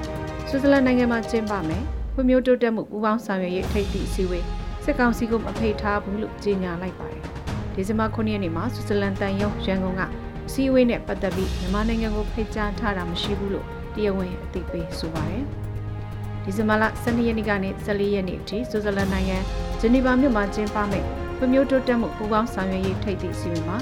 ။ဆွစ်ဇာလန်နိုင်ငံမှာကျင်းပမယ်။ဖွံ့ဖြိုးတိုးတက်မှုပူးပေါင်းဆောင်ရွက်ရေးထိပ်သီးအစည်းအဝေးစစ်ကောင်စီကမဖိတ်ထားဘူးလို့ကြေညာလိုက်ပါတယ်။ဒီဇင်ဘာ9ရက်နေ့မှာဆွစ်ဇာလန်တန်ယုံရန်ကုန်ကအစည်းအဝေးနဲ့ပတ်သက်ပြီးမြန်မာနိုင်ငံကိုဖိတ်ကြားထားတာမရှိဘူးလို့တရားဝင်အသိပေးဆိုပါတယ်။ ဒီဇင်ဘာလ12ရက်နေ့ကနေ14ရက်နေ့အထိဆွစ်ဇာလန်နိုင်ငံဂျနီဗာမြို့မှာကျင်းပမယ့်ဖွံ့ဖြိုးတိုးတက်မှုပူးပေါင်းဆောင်ရွက်ရေးထိပ်သီးအစည်းအဝေးမှာ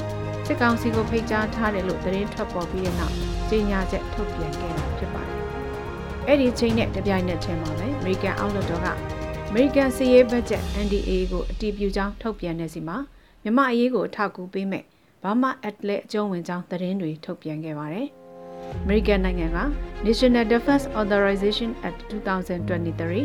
စစ်ကောင်စီကိုဖိတ်ကြားထားတယ်လို့သတင်းထွက်ပေါ်ပြီးတဲ့နောက်ကြေညာချက်ထုတ်ပြန်ခဲ့တာဖြစ်ပါတယ်။အဲ့ဒီချိန်နဲ့တပြိုင်နက်တည်းမှာပဲ American Outlook က American စီးရေးဘတ်ဂျက် NDA ကိုအတည်ပြုကြောင်းထုတ်ပြန်နေစီမှာမြမအရေးကိုအထောက်အကူပေးမဲ့ဘာမှ Atlet အကျုံးဝင်ကြောင်းသတင်းတွေထုတ်ပြန်ခဲ့ပါတယ်။ American နိုင်ငံက National Defense Authorization Act 2023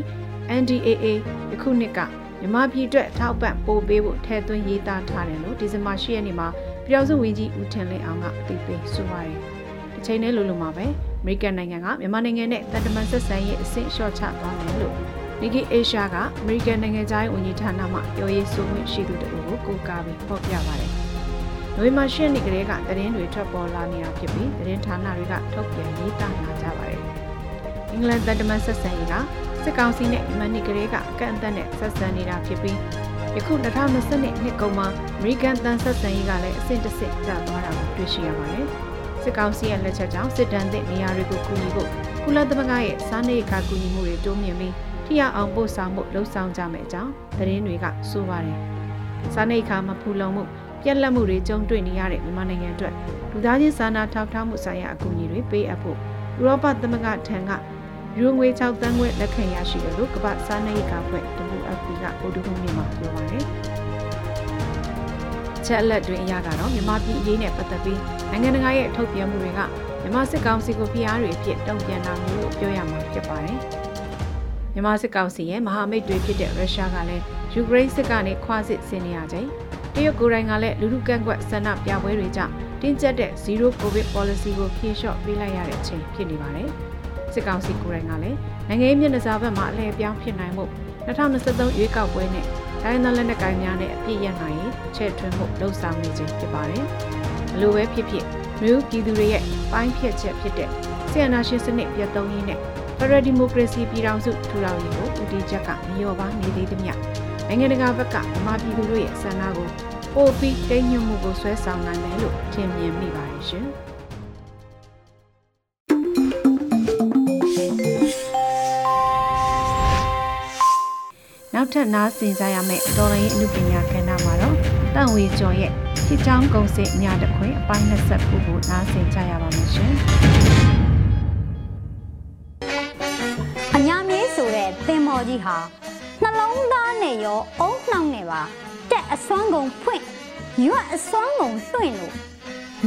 NDAA ယခုနှစ်ကမြမပြည်အတွက်ထောက်ပံ့ပို့ပေးဖို့ထည့်သွင်းရေးသားထားတယ်လို့ဒီဇင်ဘာ10ရက်နေ့မှာပြည်ထောင်စုဝန်ကြီးဦးထင်လင်းအောင်ကအသိပေးဆိုပါတယ်။ဒီချိန်နဲ့လိုလိုမှာပဲအမေရိကန်နိုင်ငံကမြန်မာနိုင်ငံနဲ့တန်တမန်ဆက်ဆံရေးအဆင့်လျှော့ချသွားမယ်လို့နီဂီအေရှားကအမေရိကန်နိုင်ငံသားဝန်ကြီးဌာနမှပြောရေးဆိုခွင့်ရှိသူတို့ကိုကိုးကားပြီးဖော်ပြပါတယ်။ နိုဝင်ဘာ10ရက်နေ့ကလေးကသတင်းတွေထွက်ပေါ်လာနေတာဖြစ်ပြီးသတင်းဌာနတွေကထုတ်ပြန်ရေးသားလာကြပါတယ်။အင်္ဂလန်တန်တမန်ဆက်ဆံရေးကစစ်ကောင်စီနဲ့မြန်မာနိုင်ငံကလေးကအကန့်အသတ်နဲ့ဆက်ဆံနေတာဖြစ်ပြီးယခု2020နှစ်ကုန်မှာအမေရိကန်တန်ဆက်ဆန်ရေးကလည်းအဆင့်တစ်ဆင့်ကျသွားတာကိုတွေ့ရှိရပါတယ်။စစ်ကောင်စီရဲ့လက်ချက်ကြောင့်စစ်တမ်းသစ်နေရာတွေကိုကူညီဖို့ကုလသမဂ္ဂရဲ့စားနပ်ရိက္ခာကူညီမှုတွေတိုးမြင့်ပြီးထိရောက်အောင်ပို့ဆောင်မှုလှုံ့ဆော်ကြမယ်အကြောင်းသတင်းတွေကဆိုပါတယ်။စားနပ်ရိက္ခာမဖူလုံမှု ပြက်လက်မှုတွေကြုံတွေ့နေရတဲ့မြန်မာနိုင်ငံအတွက်လူသားချင်းစာနာထောက်ထားမှုဆိုင်ရာအကူအညီတွေပေးအပ်ဖို့ဥရောပသမဂ္ဂထံကယူငွေ6သန်းခွဲလက်ခံရရှိတယ်လို့ကမ္ဘာစားနပ်ရိက္ခာဖွဲ့ WFP ကဗုဒ္ဓဟူးနေ့မှာပြောပါတယ်။ချက်အလက်တွင်အရကတော့မြန်မာပြည်အရေးနဲ့ပတ်သက်ပြီးနိုင်ငံတကာရဲ့ထုတ်ပြန်မှုတွေကမြန်မာစစ်ကောင်စီကိုဖိအားတွေအဖြစ်တုံ့ပြန်တာမျိုးလို့ပြောရမှာဖြစ်ပါတယ်။မြန်မာစစ်ကောင်စီရဲ့မဟာမိတ်တွေဖြစ်တဲ့ရုရှားကလည်းယူကရိန်းစစ်ကနေခွာစစ်ဆင်နေရချိန် တရုတ်ကိုယ်တိုင်ကလည်းလူလူကန့်ကွက်ဆန္ဒပြပွဲတွေကြောင့်တင်းကျပ်တဲ့ zero covid policy ကိုဖြေလျှော့ပေးလိုက်ရတဲ့အချိန်ဖြစ်နေပါတယ်။စစ်ကောင်စီကိုယ်တိုင်ကလည်းနိုင်ငံရေးမျက်နှာစာဘက်မှာအလဲအပြောင်းဖြစ်နိုင်မှု2023ရွေးကောက်ပွဲနဲ့တိုင်းနယ်လက်နက်ကိုင်များနဲ့အပြည့်ရနိုင်ရင်ချဲ့ထွင်းမှုလှုံ့ဆော်နေခြင်းဖြစ်ပါတယ်။ဘလို့ပဲဖြစ်ဖြစ်မြို့ပြည်သူတွေရဲ့ပိုင်းဖြတ်ချက်ဖြစ်တဲ့ဆီယနာရှင်စနစ်ပြတ်သုံးရင်းနဲ့ဖရဒီမိုကရေစီပြည်ထောင်စုထူထောင်ရေးကိုဦးတည်ချက်ကမလျော့ပါနေသေးသမျှ နိုင်ငံတကာဘက်ကမြန်မာပြည်သူတို့ရဲ့ဆန္ဒကိုပို့ပြီးတိမ်ညွတ်မှုကိုဆွဲဆောင်နိုင်တယ်လို့ထင်မြင်မိပါတယ်ရှင်။နောက်ထပ်နားဆင်ကြရမယ့်တော်လိုင်းအမှုပညာကဏ္ဍမှာတော့တန့်ဝေကျော်ရဲ့ဖြစ်ချောင်းကုံစစ်ညတခွင်အပိုင်း20ခုကိုနားဆင်ကြရပါမယ်ရှင်အညာမင်းဆိုတဲ့သင်္ဘောကြီးဟာ နှလုံးသားနဲ့ရောအုံနှောင်းနဲ့ပါတက်အစွမ်းကုန်ဖွင့်ရွက်အစွမ်းကုန်လွှင့်လို့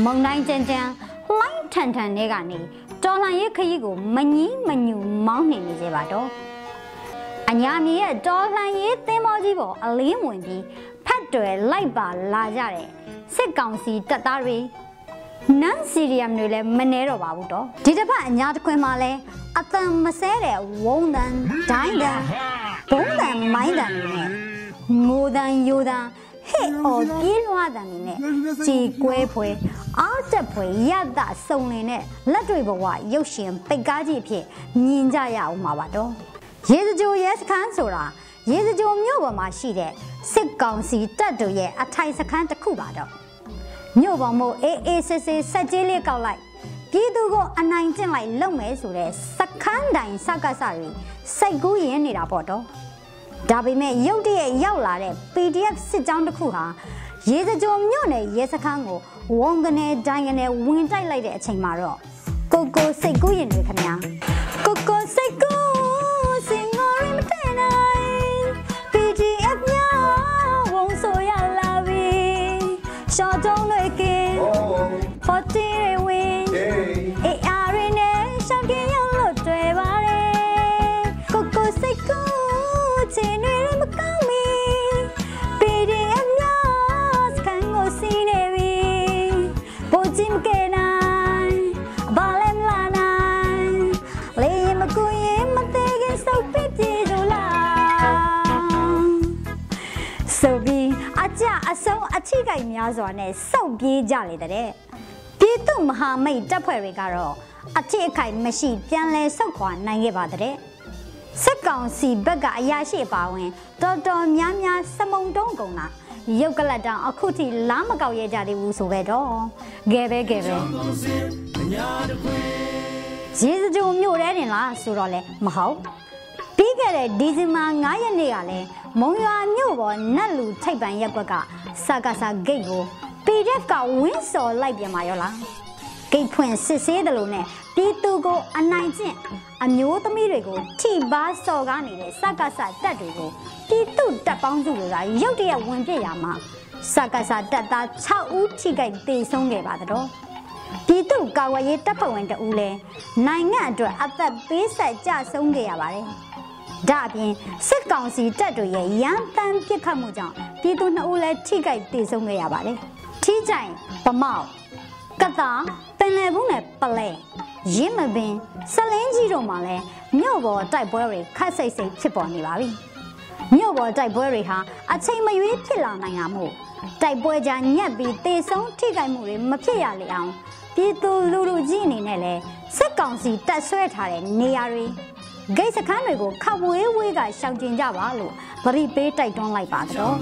မုံတိုင်းကြမ်းကြမ်းလှိုင်းထန်ထန်တွေကနေတော်လှန်ရေးခရီးကိုမငီးမညူမောင်းနေနေကြပါတော့အညာမင်းရဲ့တော်လှန်ရေးသင်္ဘောကြီးပေါ်အလင်းဝင်ပြီးဖတ်တွယ်လိုက်ပါလာကြတဲ့စစ်ကောင်စီတပ်သားတွေ နန်စီရီယမ်တွေလည်းမနှဲတော့ပါဘူးတော့ဒီတစ်ဖက်အညာတစ်ခွင်မှာလဲအတန်မဆဲတဲ့ဝုံတန်ဒိုင်းတန်ဘုံတန်မိုင်းတန်တွေနဲ့ငိုတန်ယိုတန်ဟဲ့အော်ပြေးလွှားတန်တွေနဲ့ကြည်ကွဲဖွယ်အားတက်ဖွယ်ရတစုံလင်နဲ့လက်တွေဘဝရုပ်ရှင်ပိတ်ကားကြီးအဖြစ်မြင်ကြရအောင်ပါပါတော့ရေစကြိုရဲစခန်းဆိုတာရေစကြိုမြို့ပေါ်မှာရှိတဲ့စစ်ကောင်စီတပ်တို့ရဲ့အထိုင်စခန်းတစ်ခုပါတော့ မြို့ပေါ်မို့အေးအေးဆေးဆေးစက်ကြီးလေးကောက်လိုက်ပြည်သူကိုအနိုင်ကျင့်လိုက်လုံမဲဆိုတဲ့စခန်းတိုင်စကားစတွေစိတ်ကူးရင်နေတာပေါ့တော့ဒါပေမဲ့ရုတ်တရက်ရောက်လာတဲ့ PDF စစ်ကြောင်းတစ်ခုဟာရေစကြိုမြို့နယ်ရဲစခန်းကိုဝုံကနေဒိုင်ကနေဝင်တိုက်လိုက်တဲ့အချိန်မှာတော့ကိုကိုစိတ်ကူးရင်တွေခင်ဗျာကိုကိုစိတ်ကူး အချိကိုက်များစွာနဲ့စုပ်ပြေးကြလေတဲ့ပြည်သူမဟာမိတ်တပ်ဖွဲ့တွေကတော့အချိအခိုက်မရှိပြန်လဲဆုတ်ခွာနိုင်ခဲ့ပါတဲ့စစ်ကောင်စီဘက်ကအရာရှိပါဝင်တော်တော်များများစမုံတုံးကုန်တာရုပ်ကလတ်တောင်အခုထိလားမကောက်ရကြသေးဘူးဆိုပဲတော့ဂဲပဲဂဲပဲရေစကြိုမြို့ထဲတင်လားဆိုတော့လေမဟုတ်ပြီးခဲ့တဲ့ဒီဇင်ဘာ9ရက်နေ့ကလည်းမုံရွာမြို့ပေါ်နတ်လူထိပ်ပန်ရက်ကွက်က စကားစာဂိတ်ကို PDF ကဝင်းစော်လိုက်ပြန်มาရောလားဂိတ်ဖွင့်စစ်ဆေးတယ်လို့ ਨੇ ပြည်သူကိုအနိုင်ကျင့်အမျိုးသမီးတွေကိုထိပါစော်ကားနေတဲ့စကားစာတက်တွေကိုပြည်သူတပ်ပေါင်းစုတွေကရုတ်တရက်ဝင်ပြစ်ရမှာစကားစာတက်သား6ဦးထိခိုက်တေဆုံးခဲ့ပါတော့ပြည်သူကာဝရေးတပ်ဖွဲ့ဝင်တဦးလဲနိုင်ငံအတွက်အသက်ပေးဆက်ကြဆုံးခဲ့ရပါတယ် ဒါအပြင်စစ်ကောင်စီတပ်တွေရဲ့ရန်တမ်းပစ်ခတ်မှုကြောင့်ပြည်သူနှစ်ဦးလည်းထိခိုက်ဒေဆုံးခဲ့ရပါတယ်။ထိကြိုင်ဗမောက်ကတာပင်လယ်ဘူးနဲ့ပလဲရင်းမပင်စလင်းကြီးတို့မှာလည်းမြို့ပေါ်တိုက်ပွဲတွေခတ်စိတ်စိတ်ဖြစ်ပေါ်နေပါပြီ။မြို့ပေါ်တိုက်ပွဲတွေဟာအချိန်မရွေးဖြစ်လာနိုင်တာမို့တိုက်ပွဲကြညက်ပြီးတေဆုံးထိခိုက်မှုတွေမဖြစ်ရလေအောင်ပြည်သူလူလူကြီးအနေနဲ့လည်းစစ်ကောင်စီတပ်ဆွဲထားတဲ့နေရာတွေ ဂိတ်စခန်းတွေကိုခဝေးဝေးကရှောင်ကျင်ကြပါလို့ဗရိပေးတိုက်တွန်းလိုက်ပါတော့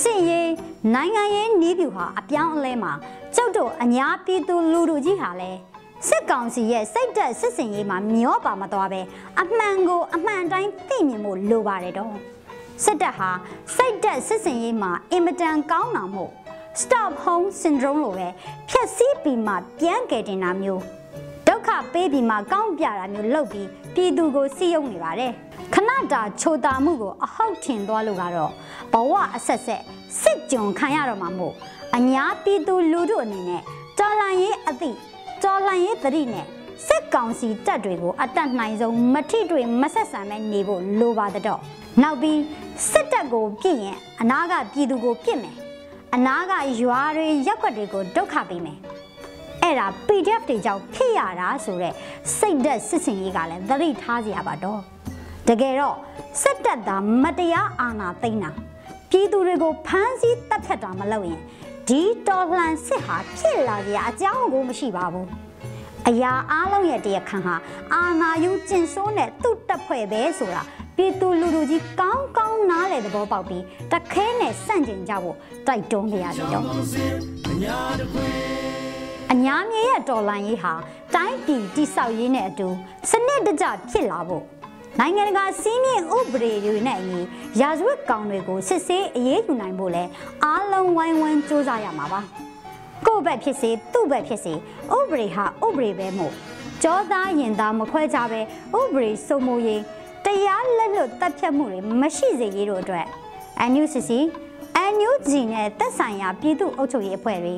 စင်ရေးနိုင်ငံရေးနီးပြူဟာအပြောင်းအလဲမှာကျုပ်တို့အညာပြည်သူလူလူကြီးဟာလဲစစ်ကောင်စီရဲ့စိတ်သက်စစ်စင်ရေးမှာမျောပါမသွားပဲအမှန်ကိုအမှန်တိုင်းသိမြင်ဖို့လိုပါတယ်တော့စစ်တပ်ဟာစိတ်သက်စစ်စင်ရေးမှာအင်မတန်ကောင်းတာမို့ stop home syndrome လိုပဲဖြက်စီးပြီးမှပြန်ကယ်တင်တာမျိုးဒုက္ခပေးပြီးမှကောင်းပြတာမျိုးလုပ်ပြီးပြည်သူကိုစီးယုံနေပါတယ်ခဏတာချိုတာမှုကိုအဟောက်ထင်သွားလို့ကတော့ဘဝအဆက်ဆက်စစ်ကြုံခံရတော့မှာမို့အညာပြည်သူလူထုအနေနဲ့တော်လှန်ရေးအသည့်တော်လှန်ရေးသတိနဲ့စစ်ကောင်စီတပ်တွေကိုအတက်နိုင်ဆုံးမထိတွေ့မဆက်ဆံမဲ့နေဖို့လိုပါတော့နောက်ပြီးစစ်တပ်ကိုပြစ်ရင်အနာကပြည်သူကိုပြစ်မယ်အနာကရွာတွေရက်ွက်တွေကိုဒုက္ခပေးမယ် အဲ့ဒါ PDF တွေကြောင့်ဖြစ်ရတာဆိုတော့စိတ်သက်စစ်စင်ရေးကလည်းသတိထားစရာပါတော့တကယ်တော့စစ်တပ်သားမတရားအာဏာသိမ်းတာပြည်သူတွေကိုဖမ်းဆီးတပ်ဖြတ်တာမလုပ်ရင်ဒီတော်လှန်စစ်ဟာဖြစ်လာကြအကြောင်းကိုမရှိပါဘူးအရာအားလုံးရဲ့တရားခံဟာအာနာယုကျင်ဆိုးတဲ့သူ့တပ်ဖွဲ့ပဲဆိုတာပြည်သူလူလူကြီးကောင်းကောင်းနားလည်သဘောပေါက်ပြီးတခဲနဲ့စန့်ကျင်ကြဖို့တိုက်တွန်းကြရပြီတော့ အညာမြေရဲ့တော်လိုင်းရေးဟာတိုင်းပြည်တိဆောက်ရေးနဲ့အတူစနစ်တကျဖြစ်လာဖို့နိုင်ငံတကာစီးမြင့်ဥပဒေတွေနဲ့အညီရာဇဝတ်ကောင်တွေကိုစစ်ဆေးအရေးယူနိုင်ဖို့လဲအားလုံးဝိုင်းဝန်းစူးစမ်းရမှာပါကိုယ့်ဘက်ဖြစ်စေသူ့ဘက်ဖြစ်စေဥပဒေဟာဥပဒေပဲမို့ကြောသားရင်သားမခွဲခြားပဲဥပဒေစိုးမိုးရေးတရားလက်လွတ်တပ်ဖြတ်မှုတွေမရှိစေရေးတို့အတွက် NUCC NUG နဲ့သက်ဆိုင်ရာပြည်သူ့အုပ်ချုပ်ရေးအဖွဲ့တွေ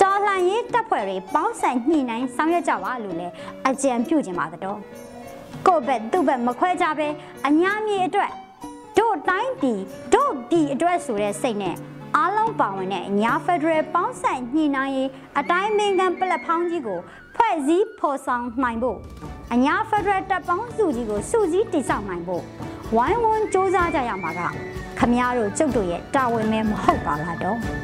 တော်လှန်ရေးတပ်ဖွဲ့တွေပေါင်းဆိုင်ညှိနှိုင်းဆောင်ရွက်ကြပါလို့လည်းအကြံပြုခြင်းပါတော့ကိုဘက်သူ့ဘက်မခွဲကြပဲအညာမြေအတွက်တို့တိုင်းပြည်တို့ပြည်အတွက်ဆိုတဲ့စိတ်နဲ့အားလုံးပါဝင်တဲ့ညာဖက်ဒရယ်ပေါင်းဆိုင်ညှိနှိုင်းရေးအတိုင်းမင်းကန်ပလက်ဖောင်းကြီးကိုဖွဲ့စည်းဖော်ဆောင်နိုင်ဖို့အညာဖက်ဒရယ်တပ်ပေါင်းစုကြီးကိုစုစည်းတည်ဆောက်နိုင်ဖို့ဝိုင်းဝန်းစ조사ကြရမှာကခမည်းတော်ကျုပ်တို့ရဲ့တာဝန်ပဲမဟုတ်ပါလားတော့